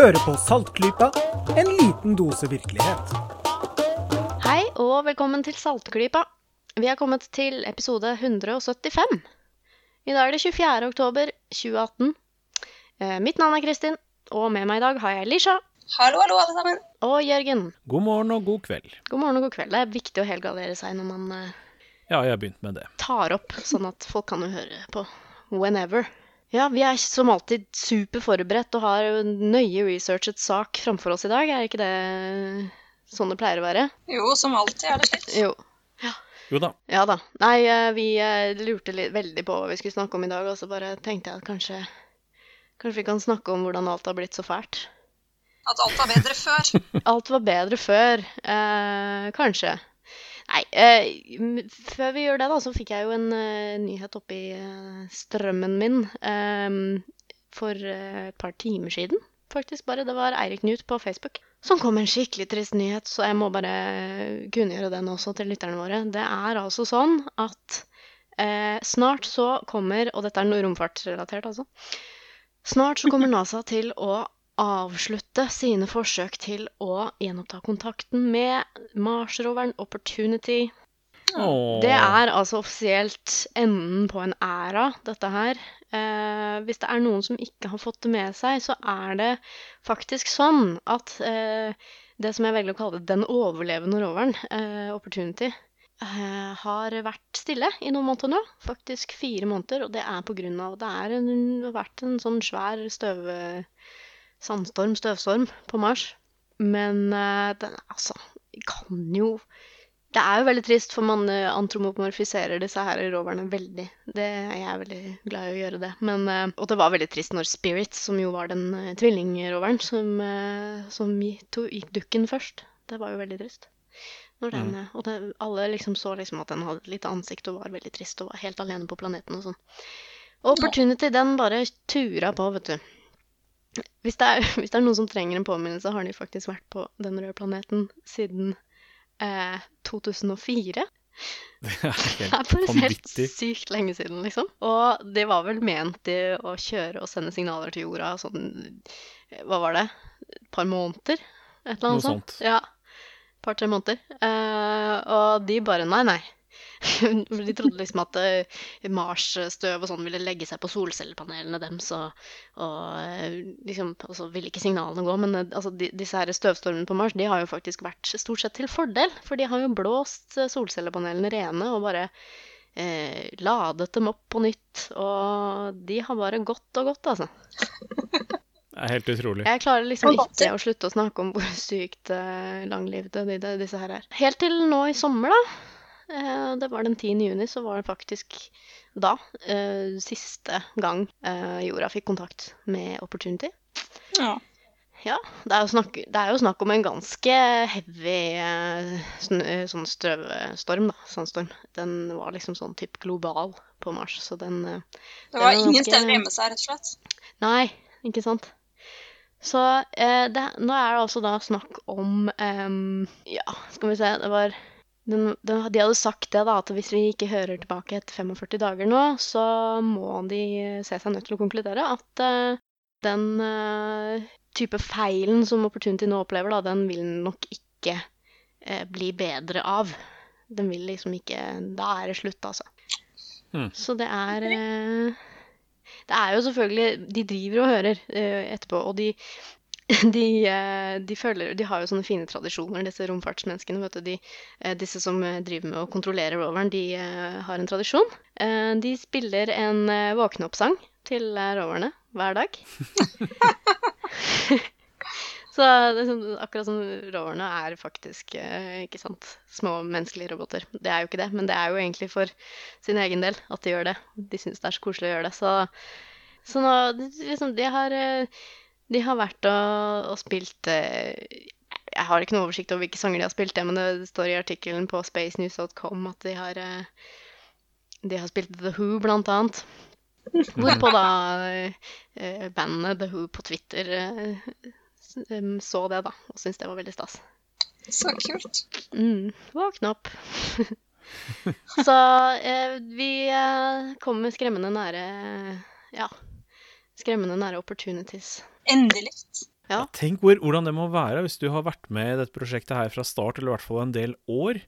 Hører på Saltklypa, en liten dose virkelighet. Hei og velkommen til Saltklypa. Vi er kommet til episode 175. I dag er det 24. oktober 2018. Eh, mitt navn er Kristin, og med meg i dag har jeg Lisha Hallo, hallo, alle sammen. og Jørgen. God morgen og god kveld. God morgen og god kveld. Det er viktig å helgardere seg når man eh, Ja, jeg har begynt med det. tar opp, sånn at folk kan jo høre på whenever. Ja, vi er som alltid superforberedt og har nøye researchet sak framfor oss i dag. Er ikke det sånn det pleier å være? Jo, som alltid er det slik. Jo. Jo da. Ja da. Nei, eh, vi eh, lurte litt, veldig på hva vi skulle snakke om i dag, og så bare tenkte jeg at kanskje Kanskje vi kan snakke om hvordan alt har blitt så fælt. At alt var bedre før. Alt var bedre før. Eh, kanskje. Nei, eh, før vi gjør det, da, så fikk jeg jo en eh, nyhet oppi eh, strømmen min eh, for eh, et par timer siden. Faktisk bare. Det var Eirik Knut på Facebook som kom med en skikkelig trist nyhet, så jeg må bare kunngjøre den også til lytterne våre. Det er altså sånn at eh, snart så kommer, og dette er noe romfartsrelatert, altså. Snart så kommer NASA til å avslutte sine forsøk til å gjenoppta kontakten med Mars-roveren Opportunity. Åh. Det er altså offisielt enden på en æra, dette her. Eh, hvis det er noen som ikke har fått det med seg, så er det faktisk sånn at eh, det som jeg velger å kalle den overlevende roveren, eh, Opportunity, eh, har vært stille i noen måneder nå. Faktisk fire måneder, og det er på grunn av det er det har vært en sånn svær støv, sandstorm, støvstorm, på Mars. Men eh, den altså kan jo det er jo veldig trist, for man eh, antromorfiserer disse her roverne veldig. Det er jeg veldig glad i å gjøre det. Men, eh, og det var veldig trist når Spirit, som jo var den tvillingroveren, som, som gikk dukken først. Det var jo veldig trist. Når den, mm. og det, alle liksom så liksom at den hadde et lite ansikt og var veldig trist og var helt alene på planeten og sånn. Opportunity, den bare tura på, vet du. Hvis det, er, hvis det er noen som trenger en påminnelse, har de faktisk vært på den røde planeten siden eh, 2004. Det er Det er helt bare helt vanvittig. sykt lenge siden, liksom. Og det var vel ment i å kjøre og sende signaler til jorda sånn Hva var det? Et par måneder? Et eller annet Noe sånt. Ja. Et par-tre måneder. Eh, og de bare Nei, nei. de trodde liksom at eh, Mars-støv og sånn ville legge seg på solcellepanelene deres, og, og eh, liksom, så ville ikke signalene gå. Men eh, altså, de, disse her støvstormene på Mars de har jo faktisk vært stort sett til fordel, for de har jo blåst solcellepanelene rene og bare eh, ladet dem opp på nytt. Og de har bare gått og gått, altså. Det er helt utrolig. Jeg klarer liksom ikke å slutte å snakke om hvor sykt uh, langlivede de, de, disse her er. Helt til nå i sommer, da. Eh, det var den 10. juni, så var det faktisk da eh, siste gang eh, jorda fikk kontakt med Opportunity. Ja. Ja, det er snakk, det er jo snakk om en ganske heavy sånn strøvstorm, da. Sandstorm. Den var liksom sånn typ global på Mars, så den Det var den ingen ganske- steder å gjemme seg, rett og slett. Nei, ikke sant. Så eh, det, nå er det altså da snakk om eh, Ja, skal vi se Det var den, den, De hadde sagt det, da, at hvis vi ikke hører tilbake etter 45 dager nå, så må de se seg nødt til å konkludere at uh, den uh, type feilen som Opportunity nå opplever, da, den vil nok ikke uh, bli bedre av. Den vil liksom ikke Da er det slutt, altså. Mm. Så det er det er jo selvfølgelig De driver og hører etterpå, og de, de, eh, de føler, De har jo sånne fine tradisjoner, disse romfartsmenneskene. vet du. De, eh, disse som eh, driver med å kontrollere roveren, de har en tradisjon. De spiller en eh, våkne opp-sang til roverne hver dag. Så sånn, akkurat som roverne er faktisk ikke sant, små menneskelige roboter. Det er jo ikke det, men det er jo egentlig for sin egen del at de gjør det. De syns det er så koselig å gjøre det. Så, så nå liksom, de har, de har vært og, og spilt eh, Jeg har ikke noe oversikt over hvilke sanger de har spilt, det, men det står i artikkelen på spacenews.com at de har eh, de har spilt The Who, blant annet. Hvorpå da eh, bandet The Who på Twitter eh, så det, da, og syntes det var veldig stas. Så kult. Mm, våkne opp. så eh, vi eh, kommer skremmende nære Ja. Skremmende nære opportunities. Endelig. Ja. Tenk hvor, hvordan det må være hvis du har vært med i dette prosjektet her fra start, eller i hvert fall en del år.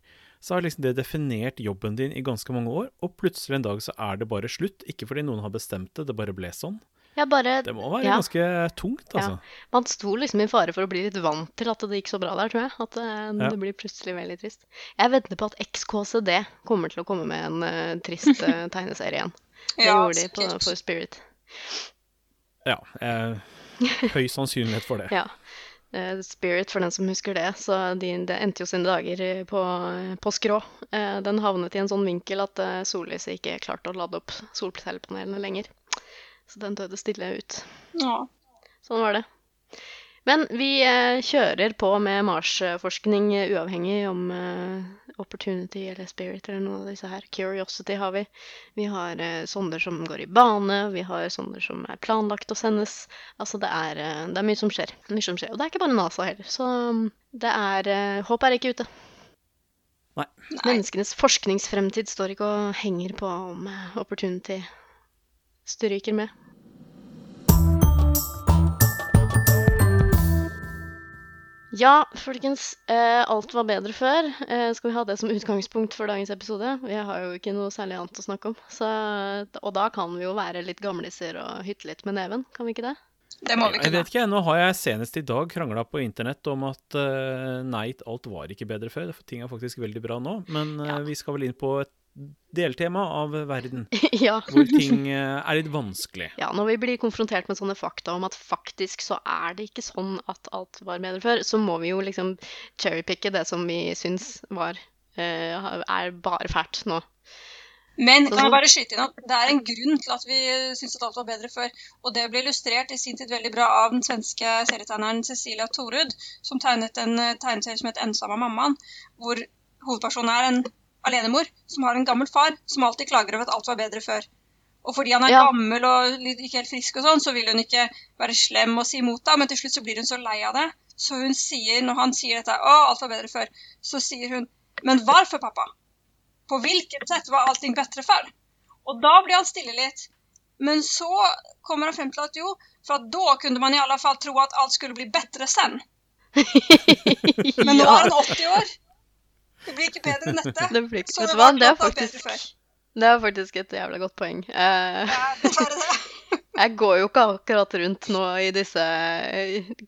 Så har liksom det definert jobben din i ganske mange år, og plutselig en dag så er det bare slutt. Ikke fordi noen har bestemt det, det bare ble sånn. Bare Det må være Ja. ganske tungt, altså. Man sto liksom i fare for å bli litt vant til at det gikk så bra der, tror jeg. At det, Ja. det blir plutselig veldig trist. Jeg venter på at XKCD kommer til å komme med en uh, trist uh, tegneserie igjen. Det Ja, gjorde de på, for Spirit. Ja. Eh, høy sannsynlighet for det. Ja. Eh, Spirit, for den som husker det. Så de, det endte jo sine dager eh, på, på skrå. Eh, Den havnet i en sånn vinkel at eh, sollyset ikke klarte å lade opp solcellepanelene lenger. Så den døde stille ut. Ja. Sånn var det. Men vi eh, kjører på med Mars-forskning eh, uavhengig om eh, Opportunity eller Spirit eller noen av disse her. Curiosity har vi. Vi har sonder som går i bane, vi har sonder som er planlagt å sendes. Altså det er, det er mye som skjer. Mye som skjer. Og det er ikke bare NASA heller. Så mm, det er Håp er ikke ute. Nei. Menneskenes forskningsfremtid står ikke og henger på om Opportunity stryker med. Ja, folkens. Eh, alt var bedre før. Eh, skal vi ha det som utgangspunkt for dagens episode? Vi har jo ikke noe særlig annet å snakke om. Så, og da kan vi jo være litt gamliser og hytte litt med neven, kan vi ikke det? Det må vi Jeg vet ikke, Nå har jeg senest i dag krangla på internett om at eh, nei, alt var ikke bedre før. Ting er faktisk veldig bra nå. Men eh, Ja. vi skal vel inn på et deltema av verden ja. hvor ting eh, er litt vanskelig. ja. Når vi blir konfrontert med sånne fakta om at faktisk så er det ikke sånn at alt var bedre før, så må vi jo liksom cherrypicke det som vi syns var eh, er bare fælt nå. Men kan jeg bare skyte inn at det er en grunn til at vi syns at alt var bedre før. Og det ble illustrert i sin tid veldig bra av den svenske serietegneren Cecilia Torud, som tegnet en eh, tegneserie som het 'Ensamma mammaen', hvor hovedpersonen er en alenemor som har en gammel far som alltid klager over at alt var bedre før. Og fordi han er Ja. gammel og ikke helt frisk og sånn, så vil hun ikke være slem og si imot det, men til slutt så blir hun så lei av det. Så hun sier, når han sier dette, 'Å, alt var bedre før', så sier hun 'Men hvorfor, pappa?' På hvilket sett var allting bedre før? Og da blir han stille litt. Men så kommer han frem til at jo, for da kunne man i alle fall tro at alt skulle bli bedre sen. Men nå er han 80 år. Det blir ikke bedre enn dette. Det blir ikke, Så vet det du hva, var det er var faktisk. Det er faktisk et jævla godt poeng. Eh, Det dessverre det. jeg går jo ikke akkurat rundt nå i disse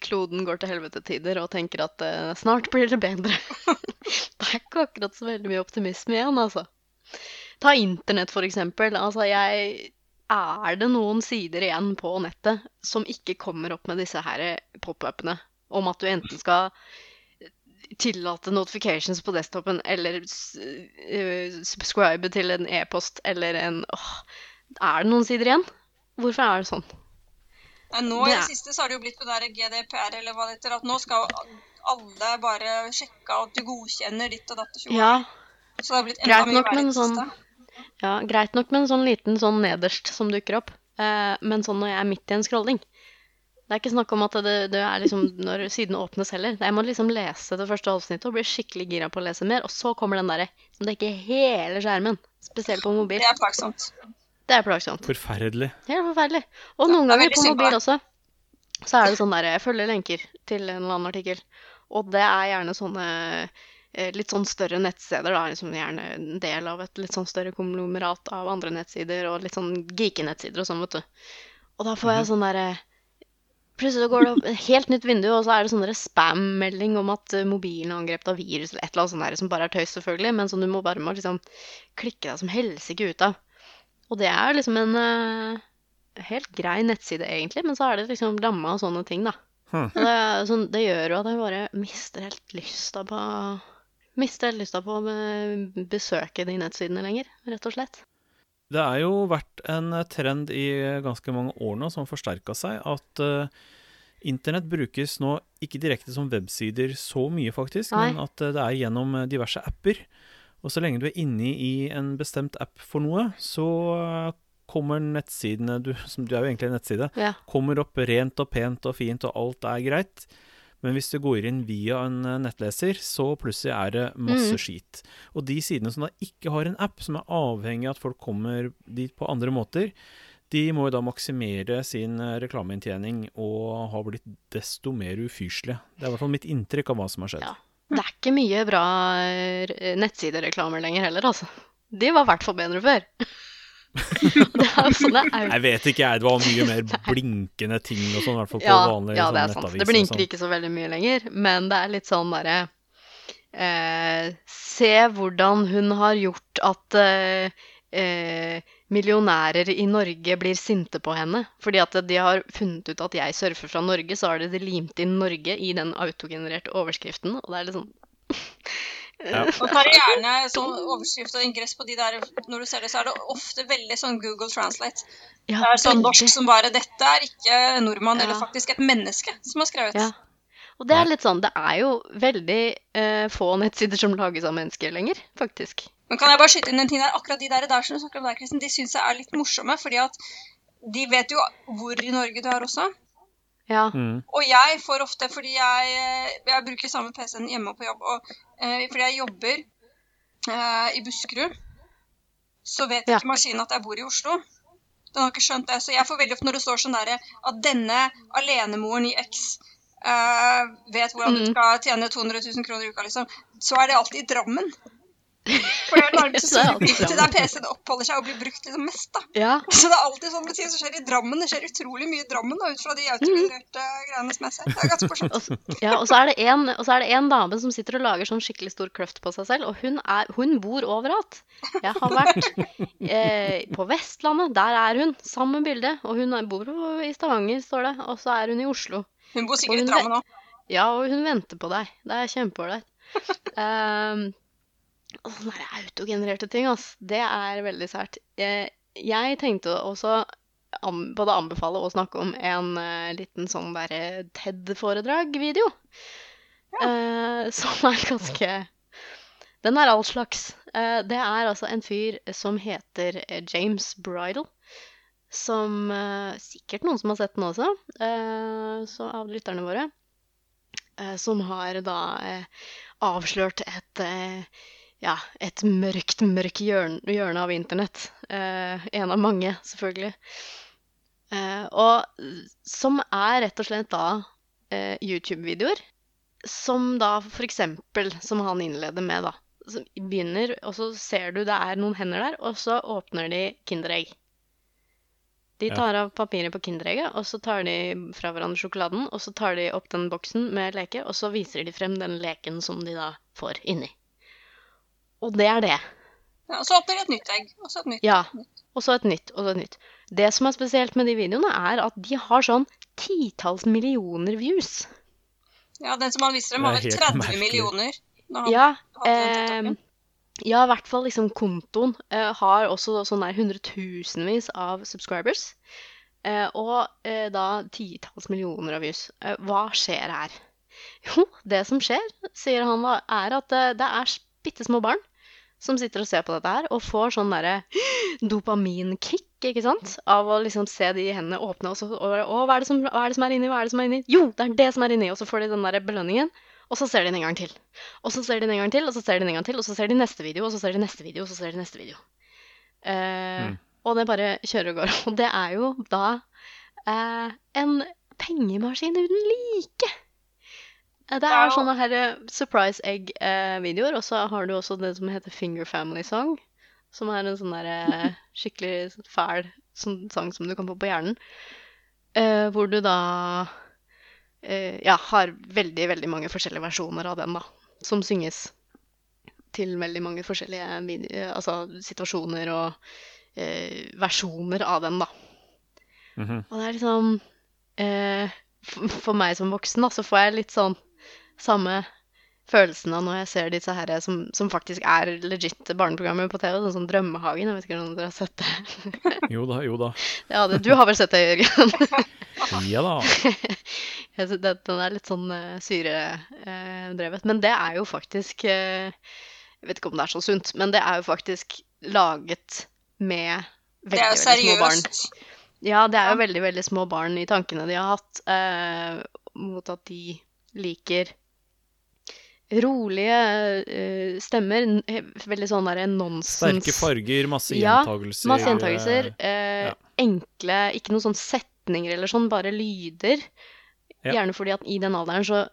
kloden går til helvete-tider og tenker at eh, snart blir det bedre. det er ikke akkurat så veldig mye optimisme igjen, altså. Ta internett, for eksempel. Altså, jeg Er det noen sider igjen på nettet som ikke kommer opp med disse her pop-upene om at du enten skal tillate notifications på desktopen, eller eh, subscribe til en e-post, eller en åh, Er det noen sider igjen? Hvorfor er det sånn? Nei, nå i Det siste så har det jo blitt på det der GDPR eller hva det heter, at nå skal alle bare sjekke at du godkjenner ditt og datt og tjo. Ja, Så det har blitt enda greit mye verre i det sånn siste. Ja, greit nok med en sånn liten sånn nederst som dukker opp, Uh, men sånn når jeg er midt i en scrolling Det er ikke snakk om at det, det er liksom når siden åpnes heller. Jeg må liksom lese det første avsnittet og bli skikkelig gira på å lese mer, og så kommer den derre som dekker hele skjermen, spesielt på mobil. Det er plagsomt. Det er plagsomt. Forferdelig. Helt forferdelig. Og noen er ganger på mobil også, så er det sånn der Jeg følger lenker til en eller annen artikkel, og det er gjerne sånne eh, litt sånn større nettsteder, da, liksom gjerne en del av et litt sånn større konglomerat av andre nettsider, og litt sånn geeky-nettsider og sånn, vet du. Og da får jeg sånn derre Plutselig går det opp et helt nytt vindu, og så er det sånn spam-melding om at eh, mobilen er angrepet av virus, eller et eller annet sånt der, som bare er tøys, selvfølgelig, men som du må bare må liksom klikke deg som helsike ut av. Og det er liksom en uh, helt grei nettside, egentlig, men så er det liksom lamma og sånne ting, da. Hmm. Det, er sånn, det gjør jo at jeg bare mister helt lysta på Mister helt lysta på å besøke de nettsidene lenger, rett og slett. Det er jo vært en trend i ganske mange år nå som forsterka seg, at uh, internett brukes nå ikke direkte som websider så mye, faktisk, Nei. men at eh, det er gjennom eh, diverse apper. Og så lenge du er inne i en bestemt app for noe, så kommer nettsidene du, som, Du er jo egentlig en nettside. Ja. Kommer opp rent og pent og fint, og alt er greit. Men hvis du går inn via en eh, nettleser, så plutselig er det masse Mm. skit. Og de sidene som da ikke har en app, som er avhengig av at folk kommer dit på andre måter, De må jo da maksimere sin eh, reklameinntjening og har blitt desto mer ufyselige. Det er i hvert fall mitt inntrykk av hva som har skjedd. Ja. Det er ikke mye bra eh, nettsidereklamer lenger heller, altså. De var i hvert fall bedre før. sånne Jeg vet ikke, jeg. Det var mye mer blinkende ting og sånn, i hvert fall på Ja, vanlige ja, sånn det er sant. Det blinker sånn. ikke så veldig mye lenger, men det er litt sånn derre eh, Se hvordan hun har gjort at eh, eh, millionærer i Norge blir sinte på henne. Fordi at de har funnet ut at jeg surfer fra Norge, så har de limt inn Norge i den autogenererte overskriften, og det er litt sånn Ja. Og tar gjerne sånn overskrift og ingress på de der Når du ser det, så er det ofte veldig sånn Google Translate. ja, Det er sånn norsk som bare Dette er ikke en nordmann, Ja. eller faktisk et menneske som har skrevet. Ja. Og det er litt sånn, det er jo veldig eh, få nettsider som lages av mennesker lenger, faktisk. Men kan jeg bare skyte inn en ting der? Akkurat de der, der som du snakker om der, Kristin, de syns jeg er litt morsomme, fordi at de vet jo hvor i Norge du er også. Ja. Mm. Og jeg får ofte, fordi jeg, eh, jeg bruker samme PC-en hjemme og på jobb, og eh, fordi jeg jobber eh, i Buskerud, så vet Ja. ikke maskinen at jeg bor i Oslo. Den har ikke skjønt det. Så jeg får veldig ofte når det står sånn derre at denne alenemoren i X eh, vet hvordan du Mm. skal tjene 200 000 kroner i uka, liksom, så er det alltid i Drammen. For det er er det i så der PC-en oppholder seg og blir brukt liksom mest, da. ja. Så det er alltid sånn ting som skjer i Drammen. Det skjer utrolig mye i Drammen da, ut fra de autogenererte greiene som jeg ser. Det er ganske morsomt. Ja, og så er det en, og så er det en dame som sitter og lager sånn skikkelig stor kløft på seg selv, og hun, er, hun bor overalt. Jeg har vært eh, på Vestlandet, der er hun, samme bilde. Og hun bor i Stavanger, står det, og så er hun i Oslo. Hun bor sikkert sikkert i Drammen òg. Ja, og hun venter på deg. Det er kjempeålreit. Um, sånne autogenererte ting, ass, det er veldig sært. Jeg, jeg tenkte også an, både anbefale og snakke om en uh, liten sånn derre TED-foredrag-video. Eh, som er ganske Den er all slags. Uh, det er altså en fyr som heter eh, James Bridle. Som eh, sikkert noen som har sett den også, eh, så av lytterne våre. eh, som har da eh, avslørt et eh, ja, et mørkt, mørkt hjørne, hjørne av internett. Eh, en av mange, selvfølgelig. Eh, og som er rett og slett da eh, YouTube-videoer. Som da for eksempel, som han innleder med, da. Som begynner, og så ser du det er noen hender der, og så åpner de Kinderegg. De tar av papiret på Kinderegget, og så tar de fra hverandre sjokoladen, og så tar de opp den boksen med leke, og så viser de frem den leken som de da får inni. Og det er det. Ja, og så åpner de et nytt egg. Og så et nytt. Ja. Og så et nytt, og så et nytt. Det som er spesielt med de videoene, er at de har sånn titalls millioner views. Ja, den som han viser dem, har vel 30 merkelig. millioner. Han Ja, eh, ja, i hvert fall liksom kontoen eh, har også sånn der hundretusenvis av subscribers. Eh, og eh, da titalls millioner av views. Eh, hva skjer her? Jo, det som skjer, sier han er at eh, det er bitte små barn som sitter og ser på dette her, og får sånn derre dopaminkick, ikke sant? Av å liksom se de hendene åpne, og så og, bare, Å, hva er, det som, hva er det som er inni? Hva er det som er inni? Jo, det er det som er inni! Og så får de den der belønningen, og så ser de den en gang til. Og så ser de den en gang til, og så ser de den en gang til, og så ser de neste video, og så ser de neste video, og så ser de neste video. Eh, Mm. Og det bare kjører og går. Og det er jo da eh, en pengemaskin uten like. Eh, Det er sånne her eh, surprise egg-videoer, og så har du også det som heter Finger Family Song. Som er en sånn der eh, skikkelig fæl sånn sang som du kan få på hjernen. Eh, hvor du da eh, ja, har veldig, veldig mange forskjellige versjoner av den, da. Som synges til veldig mange forskjellige altså, situasjoner og eh, versjoner av den, da. Mhm. Og det er liksom eh, for, for meg som voksen, da, så får jeg litt sånn samme følelsen av når jeg ser disse her som, som faktisk er legit barneprogrammer på TV. Sånn som Drømmehagen. Jeg vet ikke om dere har sett det? Jo da, jo da. Ja, det, du har vel sett det, Jørgen? Ja da. Jeg synes det, den er litt sånn uh, syredrevet. Men det er jo faktisk uh, Jeg vet ikke om det er så sunt, men det er jo faktisk laget med veldig, veldig små barn. Ja, det er jo veldig, veldig små barn i tankene de har hatt, eh, mot at de liker rolige eh, stemmer. eh, Veldig sånn derre nonsens Sterke farger, masse Ja. Masse gjentagelser. eh, Eh, ja. enkle Ikke noen sånn setninger eller sånn, bare lyder. Ja. Gjerne fordi at i den alderen så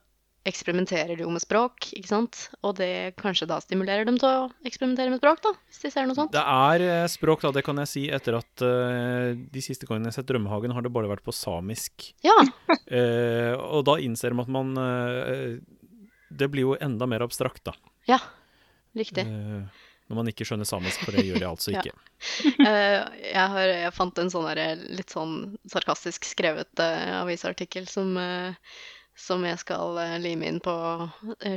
eksperimenterer de jo med språk, ikke sant? Og det kanskje da stimulerer dem til å eksperimentere med språk, da, hvis de ser noe sånt. Det er språk, da, det kan jeg si, etter at uh, de siste gangene jeg har sett Drømmehagen, har det bare vært på samisk. Ja. uh, og da innser de at man eh, Det blir jo enda mer abstrakt, da. Ja. Riktig. Eh, når man ikke skjønner samisk, for det gjør jeg altså Ja. ikke. Eh, jeg, har, jeg fant en sånn der, litt sånn sarkastisk skrevet uh, avisartikkel som, uh, som jeg skal uh, lime inn på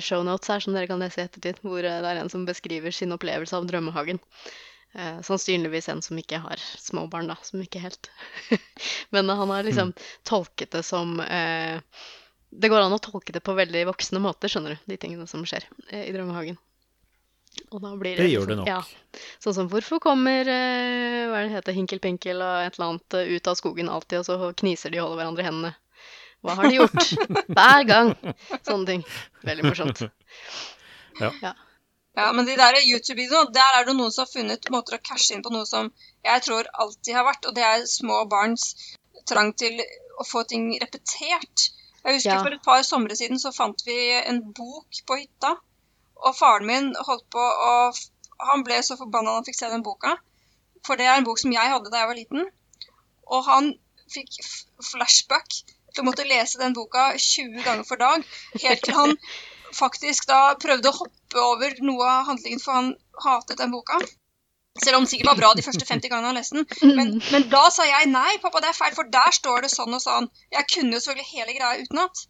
shownotes her, som dere kan lese i ettertid, hvor eh, det er en som beskriver sin opplevelse av drømmehagen. Eh, sannsynligvis en som ikke har småbarn, da, som ikke helt Men han har liksom tolket det som eh, Det går an å tolke det på veldig voksne måter, skjønner du, de tingene som skjer eh, i drømmehagen. Og da blir Det gjør det nok. Ja, Sånn som hvorfor kommer eh, hva er det heter, Hinkelpinkel og et eller annet eh, ut av skogen alltid, og så kniser de og holder hverandre i hendene. Hva har de gjort? Hver gang. Sånne ting. Veldig morsomt. Ja, men de der YouTube-videoene, der er det noen som har funnet måter å cashe inn på noe som jeg tror alltid har vært, og det er små barns trang til å få ting repetert. Jeg husker Ja. for et par somre siden så fant vi en bok på hytta, og faren min holdt på å Han ble så forbanna da han fikk se den boka, for det er en bok som jeg hadde da jeg var liten, og han fikk flashback til å måtte lese den boka 20 ganger for dag, helt til han faktisk da prøvde å hoppe over noe av handlingen, for han hatet den boka. Selv om det sikkert var bra de første 50 gangene han leste den. Men, men da sa jeg nei, pappa, det er feil, for der står det sånn og sånn. Jeg kunne jo selvfølgelig hele greia utenat,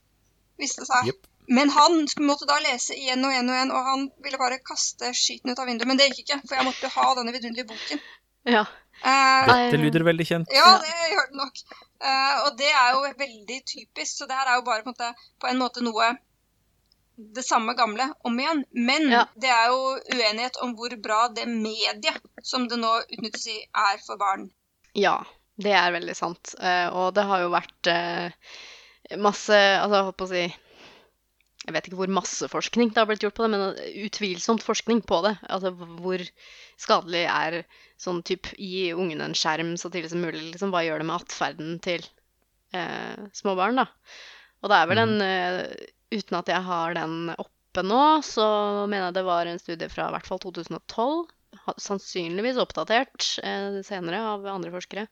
viste det seg. Jepp. Men han måtte da lese igjen og igjen og igjen, og han ville bare kaste skiten ut av vinduet. Men det gikk ikke, for jeg måtte ha denne vidunderlige boken. Ja. Uh, Dette lyder veldig kjent. ja, det gjør det nok. Uh, og det er jo veldig typisk, så det her er jo bare på en måte, på en måte noe det samme gamle om igjen. Men Ja. det er jo uenighet om hvor bra det mediet som det nå utnyttes i, er for barn. Ja, det er veldig sant. Eh, og det har jo vært eh, masse Altså, jeg holdt på å si Jeg vet ikke hvor masse forskning det har blitt gjort på det, men utvilsomt forskning på det. Altså hvor skadelig er sånn type gi ungene en skjerm så tidlig som mulig, liksom. Hva gjør det med atferden til eh, små barn, da? Og det er vel en eh, Uten at jeg har den oppe nå, så mener jeg det var en studie fra i hvert fall 2012 sannsynligvis oppdatert eh, senere av andre forskere,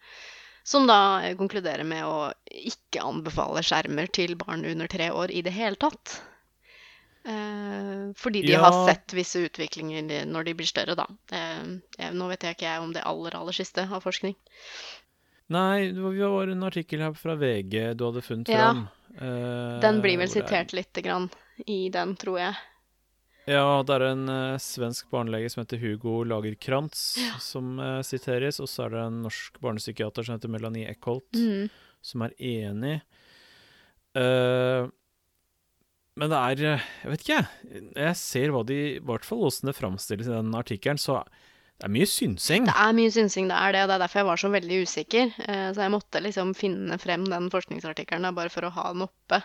som da eh, konkluderer med å ikke anbefale skjermer til barn under tre år i det hele tatt. Eh, fordi de Ja. har sett visse utviklinger når de blir større, da. Eh, nå vet jeg ikke jeg om det aller, aller siste av forskning. Nei, det var- en artikkel her fra VG du hadde funnet Ja. fram. Uh, Den blir vel det er- sitert lite grann i den, tror jeg. Ja, det er en uh, svensk barnelege som heter Hugo Lagerkrantz som uh, siteres, og så er det en norsk barnepsykiater som heter Melanie Eckholt, Mm. som er enig. Eh, men det er eh, Jeg vet ikke, jeg. Jeg ser hva de I hvert fall åssen det framstilles i den artikkelen, så det er mye synsing. Det er mye synsing, det er det, og det er derfor jeg var så veldig usikker. Eh, Så jeg måtte liksom finne frem den forskningsartikkelen bare for å ha den oppe.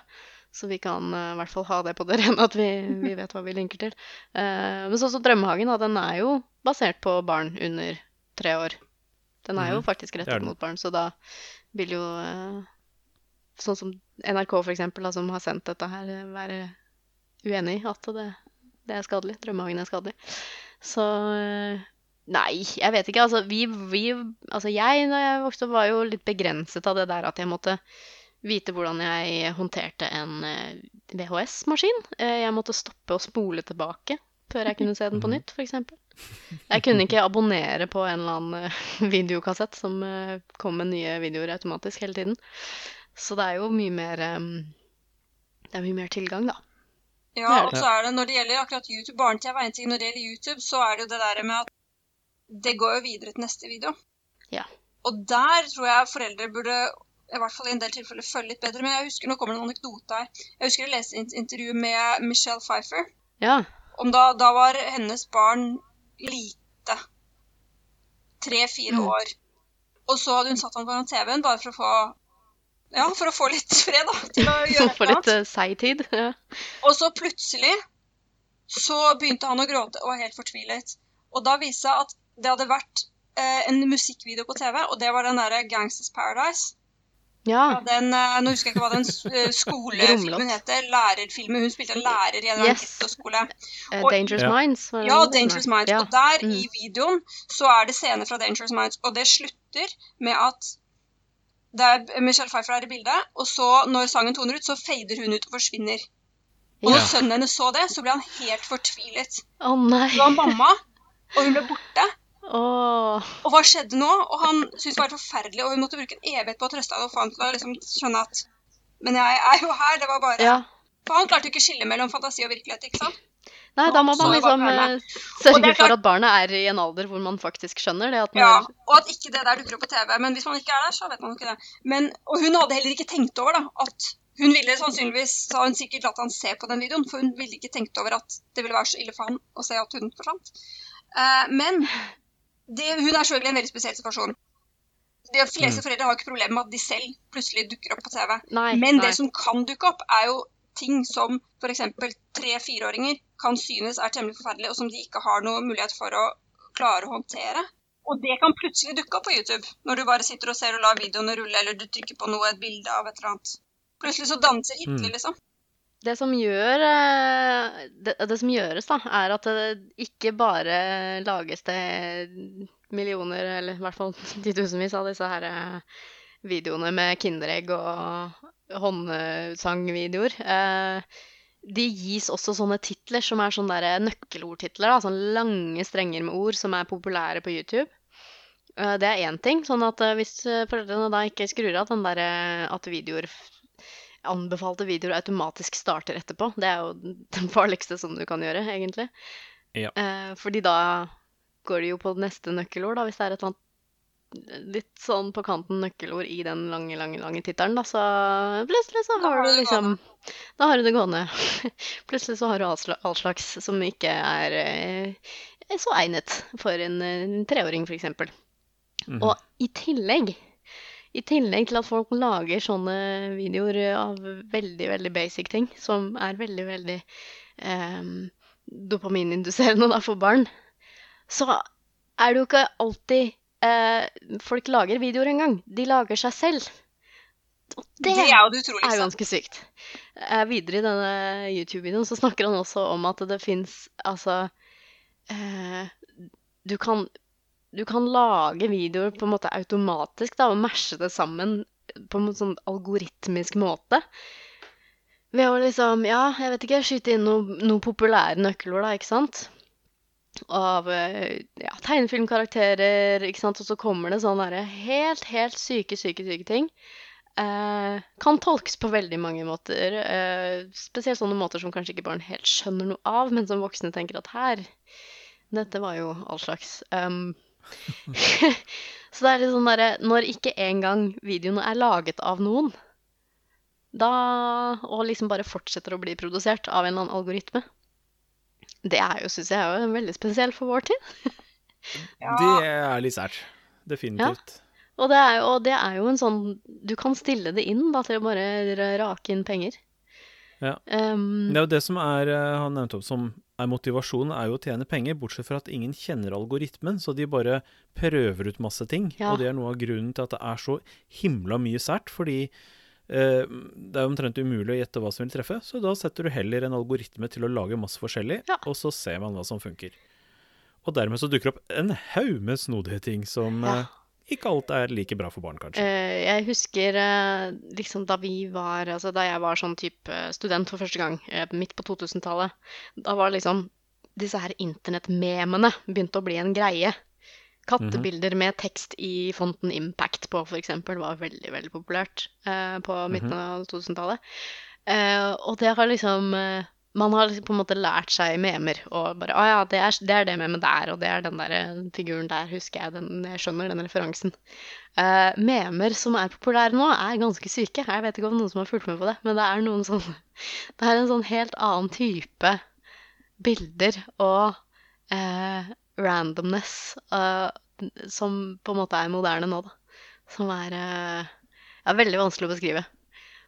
Så vi kan eh, i hvert fall ha det på det rene, at vi, vi vet hva vi linker til. Eh, Men sånn som Drømmehagen, den er jo basert på barn under tre år. Den er jo Mhm, faktisk rettet mot barn, så da vil jo Sånn som NRK, for eksempel, da, som har sendt dette her, være uenig i at det, det er skadelig. Drømmehagen er skadelig. Så Nei, jeg vet ikke. Altså, vi, vi Altså, jeg, da jeg vokste opp, var jo litt begrenset av det der at jeg måtte vite hvordan jeg håndterte en eh, VHS-maskin. Eh, Jeg måtte stoppe og spole tilbake før jeg kunne se den på nytt, f.eks. Jeg kunne ikke abonnere på en eller annen eh, videokassett som kom med nye videoer automatisk hele tiden. Så det er jo mye mer Det er mye mer tilgang, da. Ja, og så er det når det gjelder akkurat YouTube, barne-TV er en ting. Når det gjelder YouTube, så er det jo det der med at det går jo videre til neste video. Ja. Og der tror jeg foreldre burde i hvert fall i en del tilfeller følge litt bedre Men Jeg husker, Nå kommer det en anekdote her. Jeg husker jeg leste et intervju med Michelle Pfeiffer. Ja. Om da, da var hennes barn lite. Tre-fire Mm. år. Og så hadde hun satt ham foran TV-en bare for å få ja, for å få litt fred, da. Til å gjøre For litt uh, seig tid. Ja. Og så plutselig så begynte han å gråte og var helt fortvilet. Og da viste det seg at det hadde vært eh, en musikkvideo på TV, og det var den derre Gangsters Paradise. Ja. Den, eh, nå husker jeg ikke hva den eh, skolefilmen heter. Lærerfilmen. Hun spilte en lærer i en Yes. Og- Dangerous Ja. Minds. det Ja. Dangerous Minds. Ja. Og der Mm. i videoen så er det scener fra Dangerous Minds, og det slutter med at det er Michelle Pfeiffer er i bildet, og så når sangen toner ut, så fader hun ut og forsvinner. Og når Ja. sønnen hennes så det, så ble han helt fortvilet. Å nei. Det var mamma, og hun ble borte. Åh. Og hva skjedde nå? Og han syntes det var forferdelig, og hun måtte bruke en evighet på å trøste henne og få han til å liksom skjønne at Men jeg er jo her, det var bare Ja. For han klarte ikke å skille mellom fantasi og virkelighet, ikke sant? Nei, da må man liksom eh, sørge er for at barnet er i en alder hvor man faktisk skjønner det. Ja, og at ikke det der dukker opp på TV. Men hvis man ikke er der, så vet man jo ikke det. Men, og hun hadde heller ikke tenkt over da, at hun ville sannsynligvis så har hun sikkert latt han se på den videoen, for hun ville ikke tenkt over at det ville være så ille for han å se at hun forsvant. Uh, men det, hun er selvfølgelig i en veldig spesiell situasjon. De fleste foreldre har ikke problemer med at de selv plutselig dukker opp på TV. Nei, Men nei. det som kan dukke opp, er jo ting som f.eks. tre-fireåringer kan synes er temmelig forferdelig, og som de ikke har noe mulighet for å klare å håndtere. Og det kan plutselig dukke opp på YouTube, når du bare sitter og ser og lar videoene rulle, eller du trykker på noe, et bilde av et eller annet. Plutselig så danser Hitler, Mm. liksom. Det som, gjør, eh, det, det som gjøres, da, er at det ikke bare lages det millioner, eller i hvert fall titusenvis av disse her eh, videoene med Kinderegg og håndsangvideoer. Eh, De gis også sånne titler som er sånne nøkkelordtitler. Da, sånne lange strenger med ord som er populære på YouTube. Det er én ting. Sånn at hvis foreldrene da ikke skrur av den der at videoer anbefalte videoer automatisk starter etterpå. Det er jo den farligste som du kan gjøre, egentlig. Ja. Eh, fordi da går det jo på neste nøkkelord, da, hvis det er et eller annet litt sånn på kanten nøkkelord i den lange, lange, lange tittelen, da, så plutselig så har du liksom Da har du det gående. plutselig så har du all slags som ikke er eh, så egnet for en, eh, en treåring, for eksempel. -hmm. Og i tillegg, i tillegg til at folk lager sånne videoer av veldig, veldig basic ting, som er veldig, veldig um, dopamininduserende da for barn, så er det jo ikke alltid eh, folk lager videoer engang. De lager seg selv. Og Det er jo er utroligste. ganske sykt. Eh, videre i denne YouTube-videoen så snakker han også om at det fins altså eh, du, kan, du kan lage videoer på en måte automatisk da, og mashe det sammen på en sånn algoritmisk måte. Ved å liksom, ja, jeg vet ikke, skyte inn noen noe populære nøkkelord, da, ikke sant? Av eh, ja, tegnefilmkarakterer, ikke sant? Og så kommer det sånne derre helt, helt syke, syke, syke ting. Eh, kan tolkes på veldig mange måter. Eh, spesielt sånne måter som kanskje ikke barn helt skjønner noe av, men som voksne tenker at her Dette var jo all slags. Um, så det er litt sånn derre Når ikke engang videoene er laget av noen, da Og liksom bare fortsetter å bli produsert av en eller annen algoritme, det er jo, syns jeg, er jo veldig spesielt for vår tid. Ja. Det er litt sært. Definitivt. Og det, er jo, og det er jo en sånn Du kan stille det inn da, til å bare rake inn penger. Ja. Um, Det er jo det som er, eh, han nevnte opp som motivasjonen, er jo å tjene penger, bortsett fra at ingen kjenner algoritmen, så de bare prøver ut masse ting. Ja. Og det er noe av grunnen til at det er så himla mye sært, fordi eh, det er omtrent umulig å gjette hva som vil treffe, så da setter du heller en algoritme til å lage masse forskjellig, Ja. og så ser man hva som funker. Og dermed så dukker det opp en haug med snodige ting som Ja. eh, ikke alt er like bra for barn, kanskje. Eh, jeg husker eh, liksom da vi var Altså da jeg var sånn type student for første gang, eh, midt på 2000-tallet, da var liksom disse her internettmemene begynte å bli en greie. Kattebilder med tekst i fonten Impact på, eksempel, var veldig, veldig populært eh, på midten av 2000-tallet. Eh, og det har liksom eh, Man har liksom på en måte lært seg memer og bare Å ja, det er, det er det memet der, og det er den der eh, figuren der, husker jeg. Den, jeg skjønner den referansen. Uh, memer som er populære nå, er ganske syke. Jeg vet ikke om noen som har fulgt med på det, men det er noen sånn Det er en sånn helt annen type bilder og uh, randomness uh, som på en måte er moderne nå, da. Som er ja, veldig vanskelig å beskrive.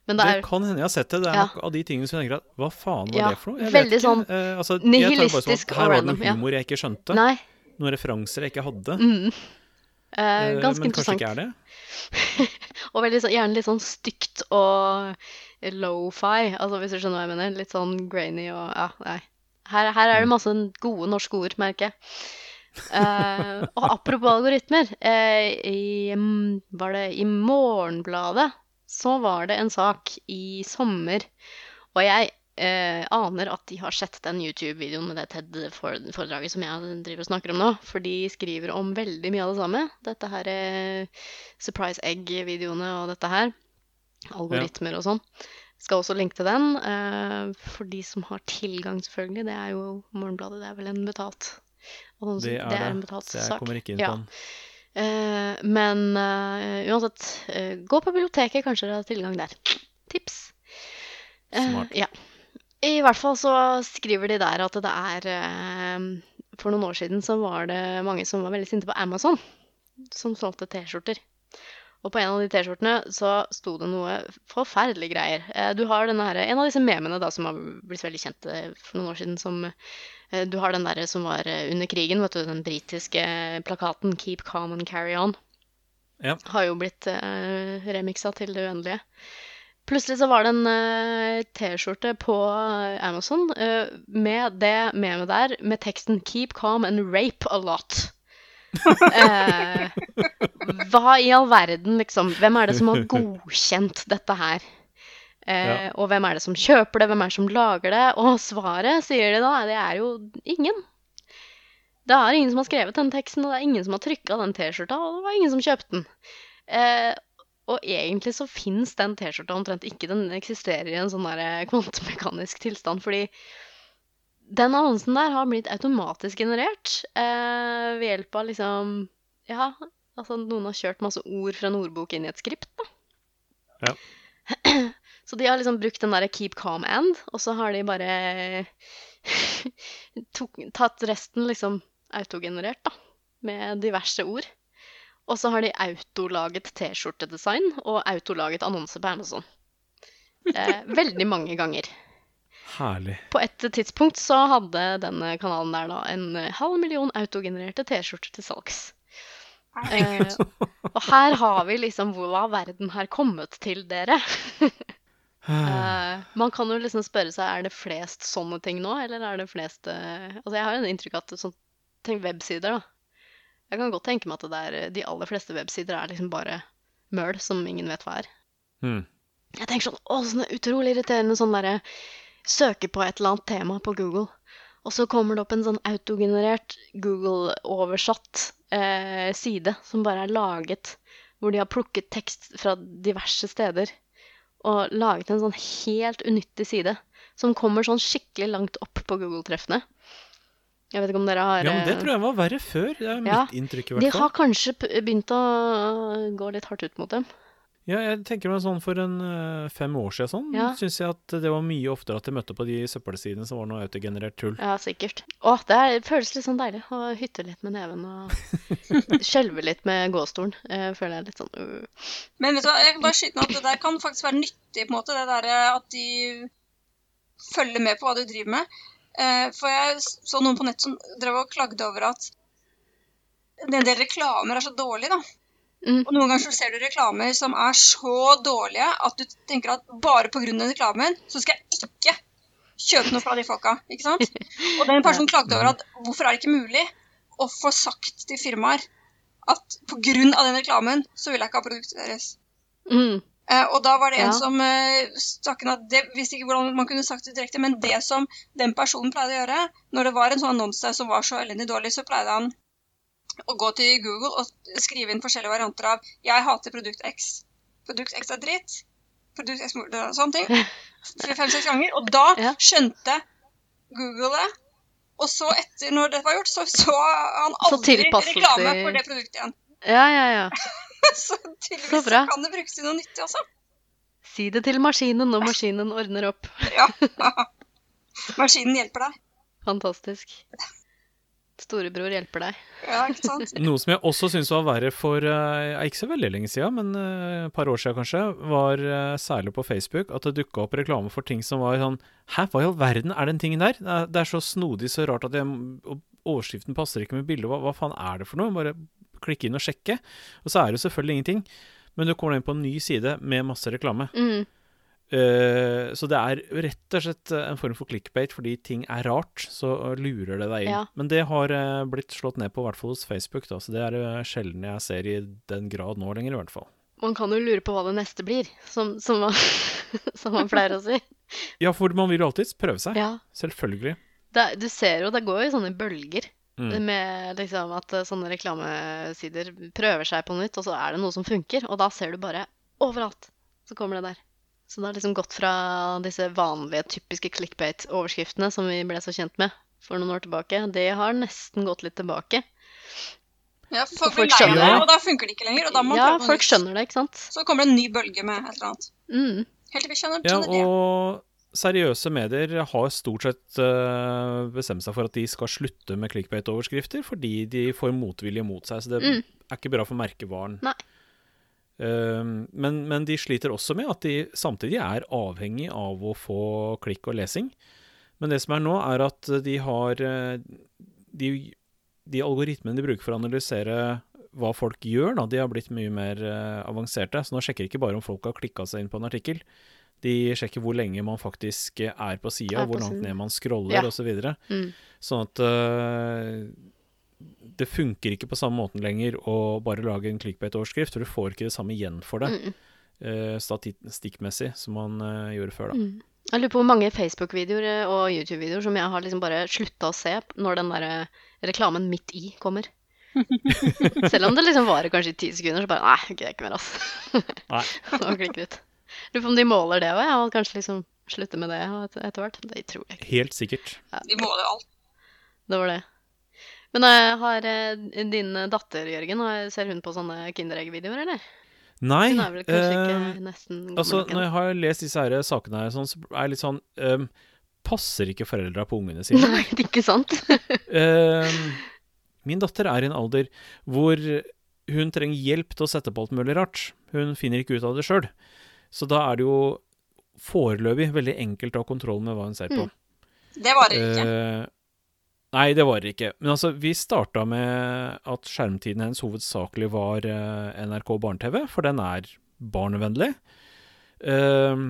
Men det Det er kan hende jeg har sett det. Det er Ja. nok av de tingene som jeg tenker at Hva faen var Ja, det for noe? Jeg veldig sånn uh, altså, det nihilistisk og Her var det random, noe humor jeg ikke skjønte. Nei. Noen referanser jeg ikke hadde. Mm, Uh, ganske men kanskje ikke er det? Og veldig, gjerne litt sånn stygt og low-fi, altså hvis du skjønner hva jeg mener. Litt sånn grainy og ja, nei. Her, her er det masse gode norske ord, merker jeg. uh, og apropos algoritmer. Uh, i, mm, var det i Morgenbladet så var det en sak i sommer, og jeg eh, aner at de har sett den YouTube-videoen med det TED-foredraget som jeg driver og snakker om nå, for de skriver om veldig mye av det samme. Dette her eh, Surprise Egg-videoene og dette her. Algoritmer og sånn. Skal også linke til den. eh, for de som har tilgang, selvfølgelig. Det er jo Morgenbladet. Det er vel en betalt annonse- Det er en det. betalt jeg sak. kommer ikke inn på den. Eh, men eh, uansett, eh, gå på biblioteket, kanskje dere har tilgang der. Tips. Eh, Smart. ja. I hvert fall så skriver de der at det er eh, For noen år siden så var det mange som var veldig sinte på Amazon, som solgte T-skjorter. Og på en av de T-skjortene så sto det noe forferdelige greier. Eh, Du har denne her, En av disse memene da som har blitt veldig kjent eh, for noen år siden, som eh, Du har den derre som var under krigen, vet du, den britiske plakaten 'Keep calm and carry on'. Ja. Har jo blitt uh, remiksa til det uendelige. Plutselig så var det en uh, T-skjorte på Amazon uh, med det memet der, med teksten 'Keep calm and rape a lot'. Eh, hva i all verden, liksom? Hvem er det som har godkjent dette her? Eh, Ja. Og hvem er det som kjøper det, hvem er det som lager det? Og svaret, sier de da, det er jo ingen. Det er ingen som har skrevet den teksten, og det er ingen som har trykka den T-skjorta, og det var ingen som kjøpte den. Eh, og egentlig så fins den T-skjorta omtrent ikke. Den eksisterer i en sånn der kvantemekanisk tilstand, fordi den annonsen der har blitt automatisk generert eh, ved hjelp av liksom Ja, altså noen har kjørt masse ord fra en ordbok inn i et skript, da. Ja. Så de har liksom brukt den derre keep calm and, og så har de bare tok, tatt resten liksom autogenerert, da. Med diverse ord. Og så har de autolaget T-skjortedesign og autolaget annonse på Amazon. Eh, veldig mange ganger. Herlig. På et tidspunkt så hadde denne kanalen der da en eh, halv million autogenererte T-skjorter til salgs. Eh, og her har vi liksom hvor hva verden har kommet til, dere. Eh, man kan jo liksom spørre seg er det flest sånne ting nå, eller er det flest eh, Altså jeg har jo inntrykk av at sånn, tenk websider, da. Jeg kan godt tenke meg at det er, eh, de aller fleste websider er liksom bare møl som ingen vet hva er. Mm. Jeg tenker sånn, å, sånn utrolig irriterende sånn derre Søke på et eller annet tema på Google, og så kommer det opp en sånn autogenerert Google-oversatt eh, side som bare er laget hvor de har plukket tekst fra diverse steder og laget en sånn helt unyttig side som kommer sånn skikkelig langt opp på Google-treffene. Jeg vet ikke om dere har Ja, men det eh, tror jeg var verre før. Det er mitt Ja, inntrykk, i hvert fall. De har kanskje begynt å gå litt hardt ut mot dem. Ja, jeg tenker meg sånn for en eh, fem år siden sånn, Ja. syns jeg at det var mye oftere at jeg møtte på de søppelsidene som var noe autogenerert tull. Ja, sikkert. Å, det er, føles litt sånn deilig å hytte litt med neven og skjelve litt med gåstolen. Jeg føler jeg er litt sånn uh. Men vet du hva, jeg kan bare skyte noe at det der kan faktisk være nyttig, på en måte, det der at de følger med på hva du driver med. Eh, For jeg så noen på nett som drev og klagde over at en del reklamer er så dårlige, da. Mm. Og noen ganger så ser du reklamer som er så dårlige at du tenker at bare pga. reklamen så skal jeg ikke kjøpe noe fra de folka. ikke sant? Og den personen klagde over at hvorfor er det ikke mulig å få sagt til firmaer at pga. den reklamen så vil jeg ikke ha produktet deres. Mm. Eh, og da var det en Ja. som eh, stakk at det visste ikke hvordan man kunne sagt det direkte, men det som den personen pleide å gjøre, når det var en sånn annonse som var så elendig dårlig, så pleide han å gå til Google og skrive inn forskjellige varianter av 'Jeg hater produkt X'. Produkt X er dritt. Produkt X er sånne ting. Fem-seks ganger. Og da Ja. skjønte Google det. Og så etter når det var gjort, så så han aldri så reklame for det produktet igjen. Ja, ja, ja. Så Så tydeligvis så kan det brukes til noe nyttig også. Si det til maskinen, og maskinen ordner opp. Ja. Maskinen hjelper deg. Fantastisk. Storebror hjelper deg. Ja, ikke sant? Noe som jeg også syns var verre for uh, ikke så veldig lenge siden, men et et par år siden kanskje, var uh, særlig på Facebook at det dukka opp reklame for ting som var sånn Hæ, hva i all verden er den tingen der? Det er, det er så snodig, så rart at jeg og Overskriften passer ikke med bildet. Hva, hva faen er det for noe? Bare klikke inn og sjekke. Og så er det jo selvfølgelig ingenting. Men du kommer inn på en ny side med masse reklame. Mm. Eh, så det er rett og slett en form for clickbait fordi ting er rart, så lurer det deg inn. Ja. Men det har uh, blitt slått ned på, i hvert fall hos Facebook, da, så det er uh, sjelden jeg ser i den grad nå lenger, i hvert fall. Man kan jo lure på hva det neste blir, som, som, man, som man pleier å si. Ja, for man vil jo alltids prøve seg. Ja. Selvfølgelig. Det, du ser jo, det går jo i sånne bølger. Mm. Med liksom at eh, sånne reklamesider prøver seg på nytt, og så er det noe som funker. Og da ser du bare overalt, så kommer det der. Så det har liksom gått fra disse vanlige, typiske clickbait-overskriftene som vi ble så kjent med for noen år tilbake. Det har nesten gått litt tilbake. Ja, for folk folk blir lei av det, det. og da funker det ikke lenger. Og da må Ja, prøve folk skjønner det, ikke sant? Så kommer det en ny bølge med et eller annet. Mm. Helt til vi skjønner, Ja, og... det. og seriøse medier har stort sett eh, bestemt seg for at de skal slutte med clickbait-overskrifter fordi de får motvilje mot seg, så det Mm. er ikke bra for merkevaren. Nei. Um, men, men de sliter også med at de samtidig er avhengig av å få klikk og lesing. Men det som er nå, er at de har eh, De, de algoritmene de bruker for å analysere hva folk gjør, da, de har blitt mye mer eh, avanserte. Så nå sjekker de ikke bare om folk har klikka seg inn på en artikkel. De sjekker hvor lenge man faktisk er på sida, hvor langt ned man scroller Ja. og Så Mm. Sånn at øh, det funker ikke på samme måten lenger å bare lage en clickbait-overskrift, for du får ikke det samme igjen for det Mm. øh, statistikkmessig som man øh, gjorde før. da. Mm. Jeg lurer på hvor mange Facebook-videoer eh, og YouTube-videoer som jeg har liksom bare slutta å se når den der eh, reklamen midt i kommer. Selv om det liksom varer kanskje i ti sekunder, så bare Nei, jeg gidder ikke mer, altså. Nei. Og klikker ut. Lurer på om de måler det òg, ja, og kanskje liksom slutter med det et- etter hvert. Det tror jeg ikke. Helt sikkert. Vi måler alt. Det var det. Men eh, har eh, din datter, Jørgen, ser hun på sånne Kinderegg-videoer, eller? Nei, Hun er vel kanskje øh, ikke nesten gammel altså når jeg har lest disse her sakene her, sånn, så er jeg litt sånn øhm, Passer ikke foreldra på ungene sine? Nei, det er ikke sant? uh, min datter er i en alder hvor hun trenger hjelp til å sette på alt mulig rart. Hun finner ikke ut av det sjøl. Så da er det jo foreløpig veldig enkelt å ha kontroll med hva hun ser på. Mm. Det varer ikke. Eh, nei, det var det ikke. Men altså, vi starta med at skjermtiden hennes hovedsakelig var eh, NRK barne-TV, for den er barnevennlig. Eh,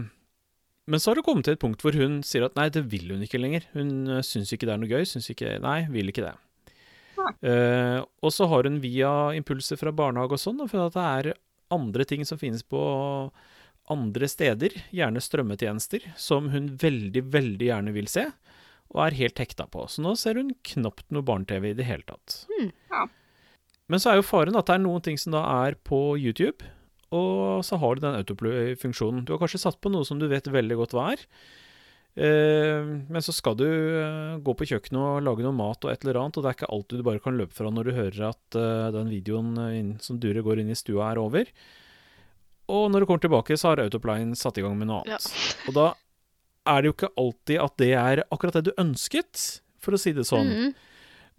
men så har det kommet til et punkt hvor hun sier at nei, det vil hun ikke lenger. Hun uh, syns ikke det er noe gøy. Syns ikke Nei, vil ikke det. Eh, og så har hun via impulser fra barnehage og sånn, funnet at det er andre ting som finnes på andre steder, gjerne strømmetjenester, som hun veldig, veldig gjerne vil se, og er helt hekta på. Så nå ser hun knapt noe barne-TV i det hele tatt. Mm, Ja. Men så er jo faren at det er noen ting som da er på YouTube, og så har du den autoplay-funksjonen. Du har kanskje satt på noe som du vet veldig godt hva er, eh, men så skal du eh, gå på kjøkkenet og lage noe mat og et eller annet, og det er ikke alltid du bare kan løpe fra når du hører at eh, den videoen som durer går inn i stua, er over. Og når du kommer tilbake, så har autoplayen satt i gang med noe Ja. annet. Og da er det jo ikke alltid at det er akkurat det du ønsket, for å si det sånn. Mm.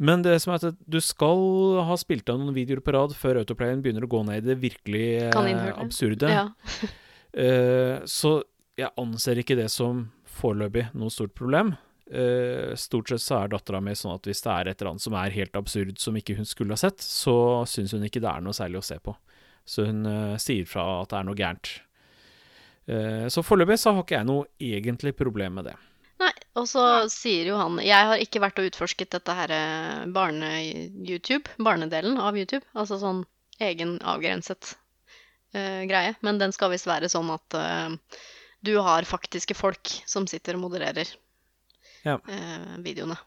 Men det som er at du skal ha spilt av noen videoer på rad før Autoplayen begynner å gå ned i det virkelig eh, absurde. Ja. uh, så jeg anser ikke det som foreløpig noe stort problem. Uh, stort sett så er dattera mi sånn at hvis det er et eller annet som er helt absurd som ikke hun skulle ha sett, så syns hun ikke det er noe særlig å se på. Så hun uh, sier fra at det er noe gærent. Eh, så foreløpig så har ikke jeg noe egentlig problem med det. Nei, og så sier jo han Jeg har ikke vært og utforsket dette her eh, barne-YouTube, barnedelen av YouTube. Altså sånn egen avgrenset uh, greie. Men den skal visst være sånn at uh, du har faktiske folk som sitter og modererer Ja. uh, videoene.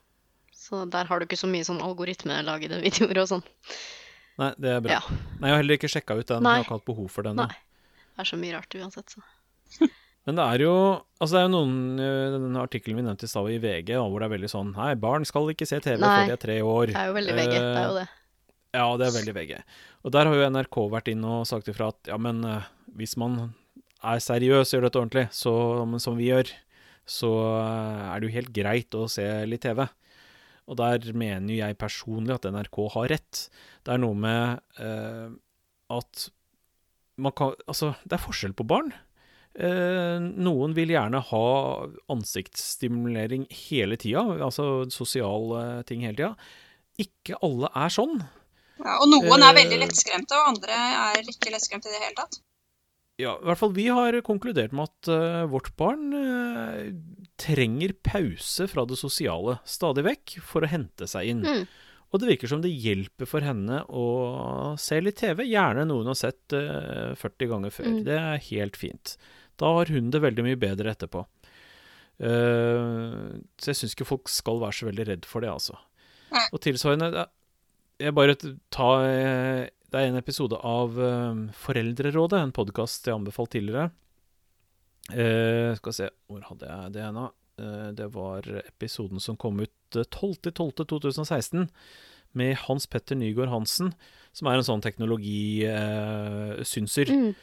Så der har du ikke så mye sånn algoritmelagede videoer og sånn. Nei, det er bra. Ja. Nei, jeg har heller ikke sjekka ut den. Nei. Jeg har ikke hatt behov for den. Nei. Det er så mye rart uansett, så. Men det er jo Altså det er jo noen øh, Den artikkelen vi nevnte i stad i VG, hvor det er veldig sånn Nei, barn skal ikke se TV Nei. før de er tre år. Det er jo veldig VG. Det er jo det. Eh, Ja, det er veldig VG. Og der har jo NRK vært inn og sagt ifra at ja, men øh, hvis man er seriøs og gjør dette ordentlig, så, som vi gjør, så er det jo helt greit å se litt TV. Og der mener jo jeg personlig at NRK har rett. Det er noe med eh, at man kan Altså, det er forskjell på barn. Eh, noen vil gjerne ha ansiktsstimulering hele tida, altså sosiale ting hele tida. Ikke alle er sånn. Ja, og noen er veldig Eh. lettskremte, og andre er ikke lettskremte i det hele tatt. Ja, i hvert fall vi har konkludert med at uh, vårt barn uh, trenger pause fra det sosiale stadig vekk for å hente seg inn. Mm. Og det virker som det hjelper for henne å se litt TV, gjerne noe hun har sett uh, 40 ganger før. Mm. Det er helt fint. Da har hun det veldig mye bedre etterpå. Uh, så jeg syns ikke folk skal være så veldig redd for det, altså. Og tilsvarende Jeg bare t- ta eh, Det er en episode av eh, Foreldrerådet, en podkast jeg anbefalt tidligere. Uh, skal vi se Hvor hadde jeg det nå? Uh, det var episoden som kom ut eh, 12.12.2016 med Hans Petter Nygaard Hansen, som er en sånn teknologisynser. Mm.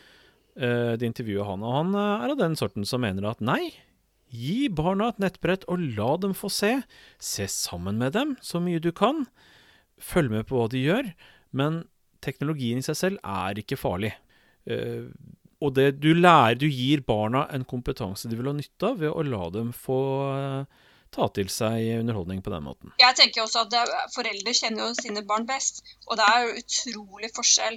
Eh, de intervjuer han, og han eh, er av den sorten som mener at nei, gi barna et nettbrett og la dem få se. Se sammen med dem så mye du kan. Følg med på hva de gjør, men teknologien i seg selv er ikke farlig. Eh, og det du lærer, du gir barna en kompetanse de vil ha nytte av ved å la dem få ta til seg underholdning på den måten. Jeg tenker også at Foreldre kjenner jo sine barn best, og det er jo utrolig forskjell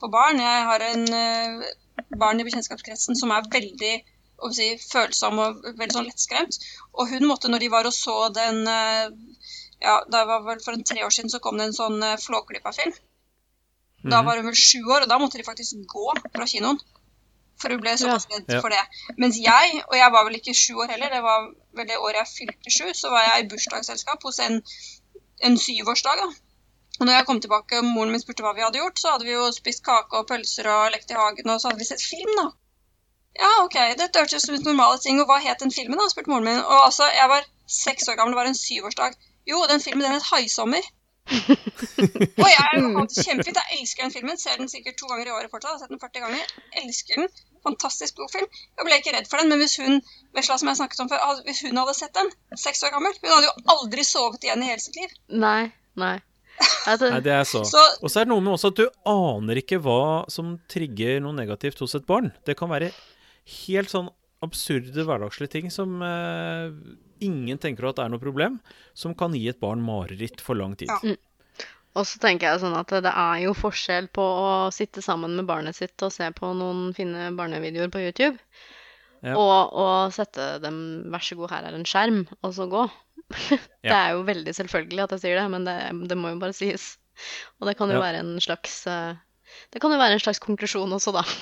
på barn. Jeg har en eh, barn i bekjentskapskretsen som er veldig si, følsom og veldig sånn lettskremt. Og hun måtte, når de var og så den eh, ja, det var vel For en tre år siden så kom det en sånn uh, Flåklypa-film. Da Mhm. var hun vel sju år, og da måtte de faktisk gå fra kinoen. For hun ble såpass redd Ja. for det. Mens jeg, og jeg var vel ikke sju år heller, det var vel det året jeg fylte sju, så var jeg i bursdagsselskap hos en, en syvårsdag. da. Og når jeg kom tilbake og moren min spurte hva vi hadde gjort, så hadde vi jo spist kake og pølser og lekt i hagen, og så hadde vi sett film, da. Ja, OK, dette hørtes ut som normale ting, og hva het den filmen, da? spurte moren min. Og altså, jeg var seks år gammel, det var en syvårsdag. Jo, den filmen den het Haisommer. og jeg har det kjempefint. Jeg elsker den filmen. Ser den sikkert to ganger i året fortsatt. Jeg har sett den 40 ganger. Elsker den. Fantastisk god film. Jeg ble ikke redd for den, men hvis hun Vesla, som jeg snakket om før, hvis hun hadde sett den, seks år gammel, hun hadde jo aldri sovet igjen i hele sitt liv. Nei, nei. Altså, Nei, det er så. Så Og så er det noe med også at du aner ikke hva som trigger noe negativt hos et barn. Det kan være helt sånn absurde hverdagslige ting som eh, ingen tenker at er noe problem, som kan gi et barn mareritt for lang tid. Ja. Og så tenker jeg sånn at det er jo forskjell på å sitte sammen med barnet sitt og se på noen fine barnevideoer på YouTube, Ja. og å sette dem 'vær så god, her er en skjerm', og så gå. Det er jo veldig selvfølgelig at jeg sier det, men det, det må jo bare sies. Og det kan jo Ja. være en slags eh, Det kan jo være en slags konklusjon også, da.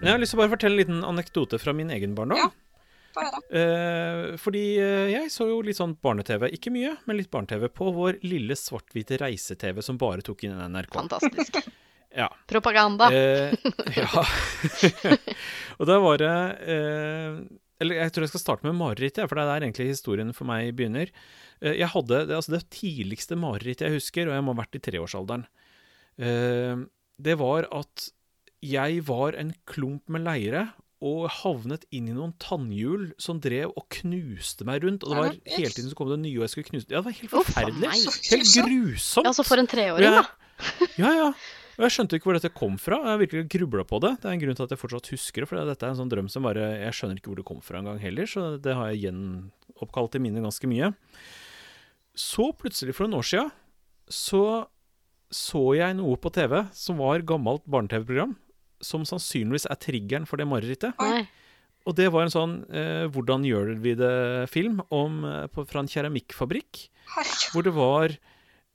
Jeg har lyst til å bare fortelle en liten anekdote fra min egen barndom. Ja. Eh, fordi eh, jeg så jo litt sånn barne-TV, ikke mye, men litt barne-TV, på vår lille svart-hvite reise-TV som bare tok inn NRK. Fantastisk. Ja. Propaganda. Eh, ja. og da var det eh, Eller jeg tror jeg skal starte med marerittet, for det er der egentlig historien for meg begynner. Eh, jeg hadde det, altså det tidligste marerittet jeg husker, og jeg må ha vært i treårsalderen. Eh, det var at jeg var en klump med leire og havnet inn i noen tannhjul som drev og knuste meg rundt. Og det var hele tiden så kom det nye, og jeg skulle knuse Ja, det var helt forferdelig. Helt grusomt. Ja, så for en treåring, da. Ja, ja. Og jeg skjønte ikke hvor dette kom fra. Jeg virkelig grubla på det. Det er en grunn til at jeg fortsatt husker det, for dette er en sånn drøm som bare Jeg skjønner ikke hvor det kom fra engang heller, så det har jeg gjenoppkalt i minnet ganske mye. Så plutselig, for noen år sia, så så jeg noe på TV som var gammelt barne-TV-program, som sannsynligvis er triggeren for det marerittet. Og det var en sånn eh, 'Hvordan gjør vi det?'-film om, eh, på, fra en keramikkfabrikk. Herregud. Hvor det var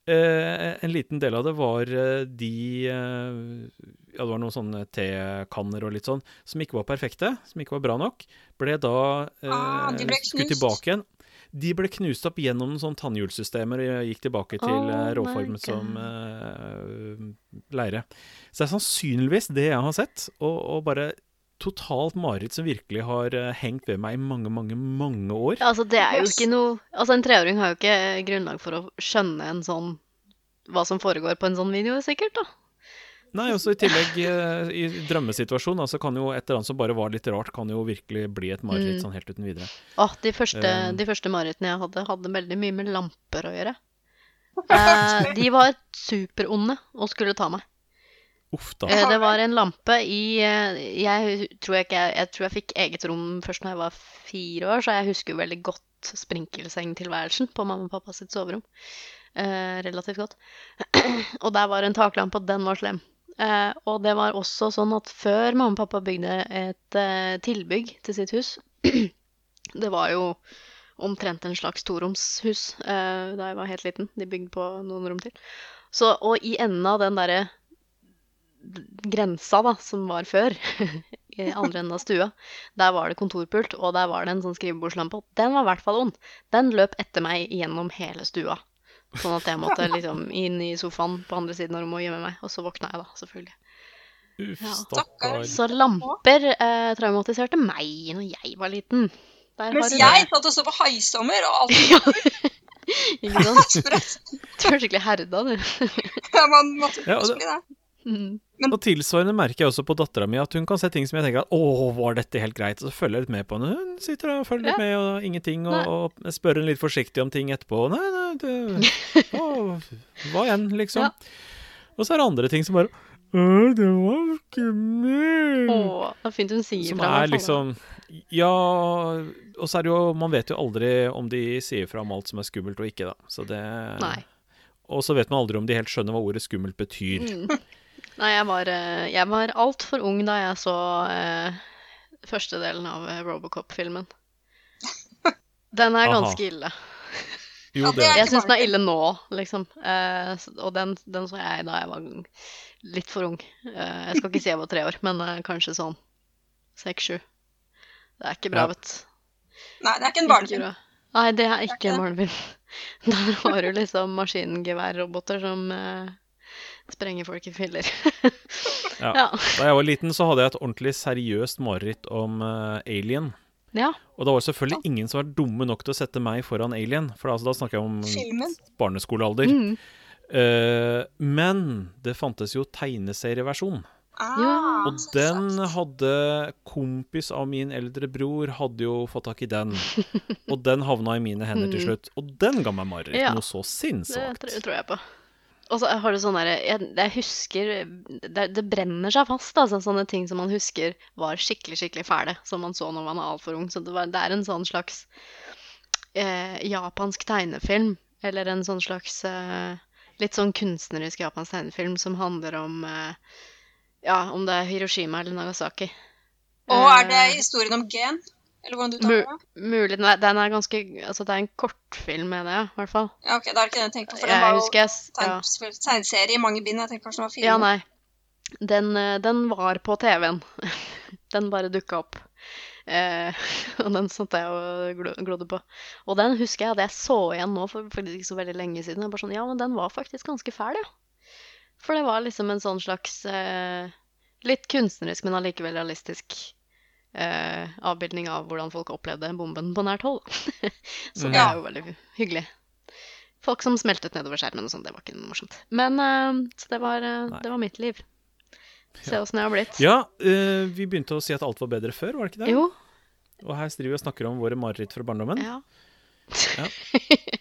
eh, En liten del av det var eh, de eh, Ja, det var noen sånne tekanner og litt sånn som ikke var perfekte, som ikke var bra nok. Ble da eh, Ah, ble skutt tilbake igjen. De ble knust opp gjennom sånn sånne tannhjulssystemer og gikk tilbake til Oh eh, som eh, leire. Så det er sannsynligvis det jeg har sett, og, og bare totalt mareritt som virkelig har eh, hengt ved meg i mange, mange, mange år. Ja, Altså, det er jo Yes. ikke noe Altså, en treåring har jo ikke grunnlag for å skjønne en sånn Hva som foregår på en sånn video, sikkert, da. Nei, også i tillegg eh, i drømmesituasjonen, altså kan jo et eller annet som bare var litt rart, kan jo virkelig bli et mareritt Mm. sånn helt uten videre. Åh, de første, Um. de første marerittene jeg hadde, hadde veldig mye med lamper å gjøre. Uh, de var superonde og skulle ta meg. Uff da. Eh, det var en lampe i eh, Jeg tror jeg ikke jeg, jeg tror jeg fikk eget rom først når jeg var fire år, så jeg husker jo veldig godt sprinkelsengtilværelsen på mamma og pappa sitt soverom. Eh, relativt godt. og der var en taklampe, og den var slem. Eh, og det var også sånn at før mamma og pappa bygde et eh, tilbygg til sitt hus Det var jo omtrent en slags toromshus eh, da jeg var helt liten. De bygde på noen rom til. Så, og i enden av den derre grensa da, som var før, i andre enden av stua, der var det kontorpult, og der var det en sånn skrivebordslampe. Den var i hvert fall ond. Den løp etter meg gjennom hele stua. Sånn at jeg måtte liksom inn i sofaen på andre siden av rommet og gjemme meg. Og så våkna jeg da, selvfølgelig. Uff, Ja. Så lamper eh, traumatiserte meg når jeg var liten. Der Mens har jeg satt og så på Haisommer, og alt. Ikke sant? Du er skikkelig herda, du. Ja, man måtte Ja, og det- Mm. Og tilsvarende merker jeg også på dattera mi at hun kan se ting som jeg tenker at å, var dette helt greit? Og så følger jeg litt med på henne. Hun sitter der og følger litt med og ingenting, og, og spør henne litt forsiktig om ting etterpå. Nei, nei, det å, Hva igjen, liksom. Ja. Og så er det andre ting som bare Å, det var skummelt. Å, det er fint hun sier Som fra. Som er liksom Ja, og så er det jo Man vet jo aldri om de sier fra om alt som er skummelt og ikke, da. Så det Nei. Og så vet man aldri om de helt skjønner hva ordet skummelt betyr. Mm. Nei, jeg var, eh, jeg var altfor ung da jeg så eh, første delen av eh, Robocop-filmen. Den er Aha. ganske ille. Jo, det Jeg syns den er ille nå, liksom. Eh, og den, den så jeg da jeg var litt for ung. Eh, jeg skal ikke si jeg var tre år, men eh, kanskje sånn seks-sju. Det er ikke bra, Ja. vet du. Nei, det er ikke en barnefilm. Nei, det er ikke ikke en barnefilm. Der har du liksom maskingeværroboter som eh, sprenger folk i filler. Ja. ja. Da jeg var liten, så hadde jeg et ordentlig seriøst mareritt om uh, Alien. ja. Og det var selvfølgelig selvfølgelig ingen som var dumme nok til å sette meg foran Alien. For altså, da snakker jeg om Filmen. barneskolealder. Mm. Uh, men det fantes jo tegneserieversjon. Ah, Ja. Og den hadde kompis av min eldre bror hadde jo fått tak i den. Og den havna i mine hender til Mm. slutt. Og den ga meg mareritt. Ja. Noe så Det tror, tror jeg på. Og så har du sånn derre jeg, jeg husker det, det brenner seg fast, altså. Sånne ting som man husker var skikkelig, skikkelig fæle. Som man så når man er altfor ung. Så det, var, det er en sånn slags eh, japansk tegnefilm. Eller en sånn slags eh, litt sånn kunstnerisk japansk tegnefilm som handler om eh, Ja, om det er Hiroshima eller Nagasaki. Og er det Eh, historien om gen? Eller hvordan du tar det? Mulig Nei, den er ganske Altså, det er en kortfilm, mener jeg, i hvert fall. Ja, ok, da er det ikke den jeg tenkte på. For den Jeg var jo jeg s- ja. tegneserie i mange bind. Jeg tenkte kanskje den var film. Ja, nei. Den, eh, den var på TV-en. Den bare dukka opp. Eh, og den satt jeg og glo- glodde på. Og den husker jeg at jeg så igjen nå for faktisk ikke så veldig lenge siden. Jeg bare sånn, ja, men den var faktisk ganske fæl, ja. For det var liksom en sånn slags eh, litt kunstnerisk, men allikevel realistisk eh, avbildning av hvordan folk opplevde bomben på nært hold. så det er jo veldig hyggelig. Folk som smeltet nedover skjermen og sånn, det var ikke noe morsomt. Men eh, så det var, eh, det var mitt liv. Se åssen jeg har blitt. Ja, eh, vi begynte å si at alt var bedre før, var det ikke det? Jo. Og her driver vi og snakker om våre mareritt fra barndommen. Ja. Ja.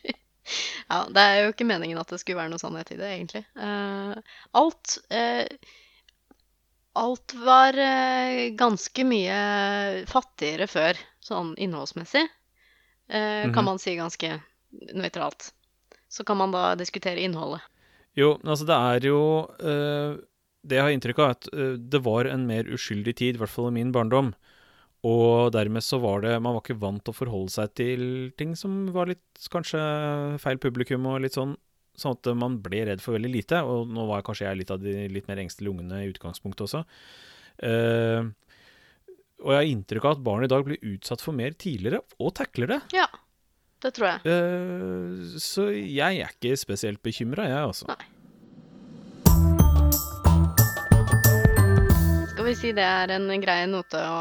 ja, det er jo ikke meningen at det skulle være noe sannhet i det, egentlig. Uh, alt eh, Alt var eh, ganske mye fattigere før, sånn innholdsmessig. eh, Mhm. Kan man si ganske nøytralt. Så kan man da diskutere innholdet. Jo, altså det er jo eh, Det jeg har inntrykk av, er at det var en mer uskyldig tid, i hvert fall i min barndom. Og dermed så var det Man var ikke vant til å forholde seg til ting som var litt kanskje feil publikum og litt sånn. Sånn at man ble redd for veldig lite. Og nå var kanskje jeg litt av de litt mer engstelige ungene i utgangspunktet også. Uh, og jeg har inntrykk av at barn i dag blir utsatt for mer tidligere, og takler det. Ja, det tror jeg. Uh, så jeg er ikke spesielt bekymra, jeg, altså. Nei. Skal vi si det er en grei note å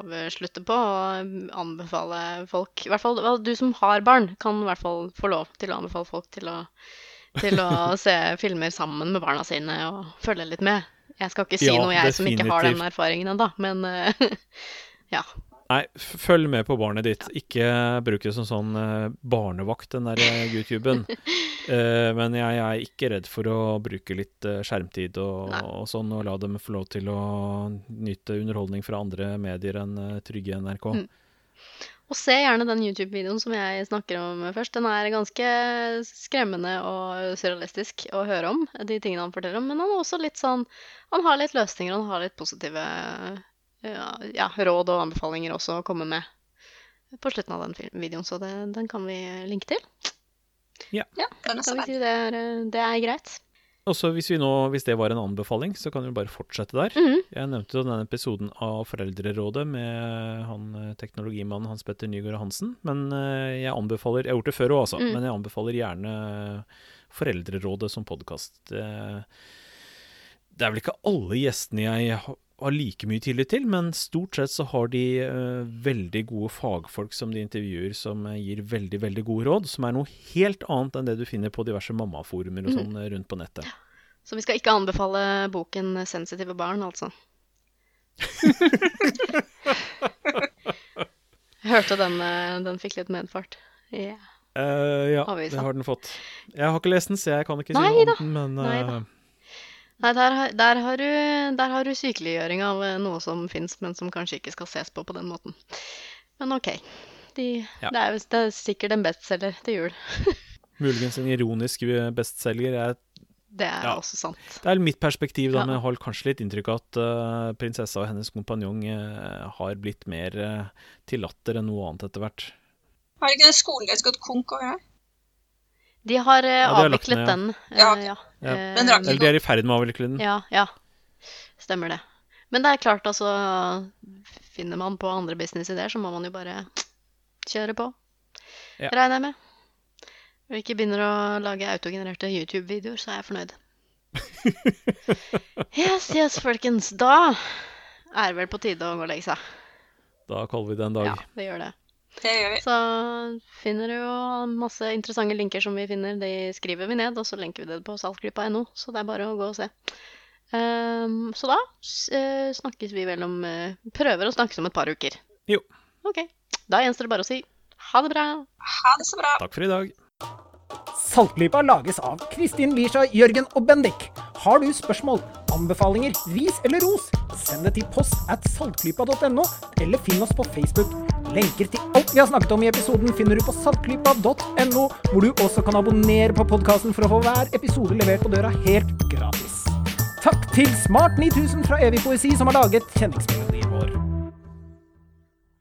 avslutte på og anbefale folk I hvert fall du som har barn, kan i hvert fall få lov til å anbefale folk til å, til å se filmer sammen med barna sine og følge litt med. Jeg skal ikke si Ja, noe, jeg som ikke har den erfaringen ennå, men eh, ja. Nei, følg med på barnet ditt. Ikke bruk det som sånn eh, barnevakt, den der eh, YouTuben. uh, men jeg, jeg er ikke redd for å bruke litt skjermtid og, og sånn, og la dem få lov til å nyte underholdning fra andre medier enn trygge NRK. Mm. Og se gjerne den YouTube-videoen som jeg snakker om først. Den er ganske skremmende og surrealistisk å høre om, de tingene han forteller om. Men han er også litt sånn Han har litt løsninger, og han har litt positive ja, ja, råd og anbefalinger også å komme med på slutten av den videoen. Så det, den kan vi linke til. Den er Kan så vi si det er, det er greit? Og så hvis, vi nå, hvis det var en anbefaling, så kan vi bare fortsette der. Mhm. Jeg nevnte jo denne episoden av Foreldrerådet med han eh, teknologimannen Hans Petter Nygaard Hansen. Men eh, jeg anbefaler Jeg har gjort det før òg, altså. Mm. Men jeg anbefaler gjerne Foreldrerådet som podkast. Det, er vel ikke alle gjestene jeg har like mye tillit til, men stort sett så har de uh, veldig gode fagfolk som de intervjuer, som eh, gir veldig, veldig gode råd. Som er noe helt annet enn det du finner på diverse mammaforumer og sånn mm. rundt på nettet. Så vi skal ikke anbefale boken 'Sensitive barn', altså. Jeg hørte den, den fikk litt medfart. Ja. Uh, ja, Avisa. det har den fått. Jeg har ikke lest den, så jeg kan ikke si noe om den, men eh, Nei, der, har- der, har du, der har du sykeliggjøring av eh, noe som fins, men som kanskje ikke skal ses på på den måten. Men OK. De, Ja. det, er, det er sikkert en bestselger til jul. muligens en ironisk bestselger. Jeg, Det er Ja. også sant. det er mitt perspektiv, da, Ja. men jeg har kanskje litt inntrykk av at uh, prinsessa og hennes kompanjong uh, har blitt mer uh, til latter enn noe annet etter hvert. Har ikke det skolen deres gått konk òg? Ja? De har uh, Ja, de har avviklet ned, ja. den. eh, Ja, ja. Ja. Eh, Den Eller de er i ferd med å avvikle den. Ja, ja. Stemmer det. Men det er klart, altså Finner man på andre businessidéer, så må man jo bare kjøre på. Ja. Regner jeg med. Og ikke begynner å lage autogenererte YouTube-videoer, så er jeg fornøyd. Yes, yes, folkens. Da er det vel på tide å gå og legge seg. Da kaller vi det en dag. Ja, det gjør det. Det gjør vi. Så finner du jo masse interessante linker som vi finner. De skriver vi ned, og så lenker vi det på saltklippa.no. Så det er bare å gå og se. Um, så da eh, snakkes vi vel om eh, Prøver å snakkes om et par uker. Jo. Ok. Da gjenstår det bare å si ha det bra. Ha det så bra. Takk for i dag. Saltklypa lages av Kristin Lisha, Jørgen og Bendik. Har du spørsmål, anbefalinger, ris eller ros, send det til post at saltklypa.no, eller finn oss på Facebook. Lenker til alt vi har snakket om i episoden finner du på saltklypa.no, hvor du også kan abonnere på podkasten for å få hver episode levert på døra helt gratis. Takk til Smart 9000 fra Evig poesi som har laget kjenningsmelodien.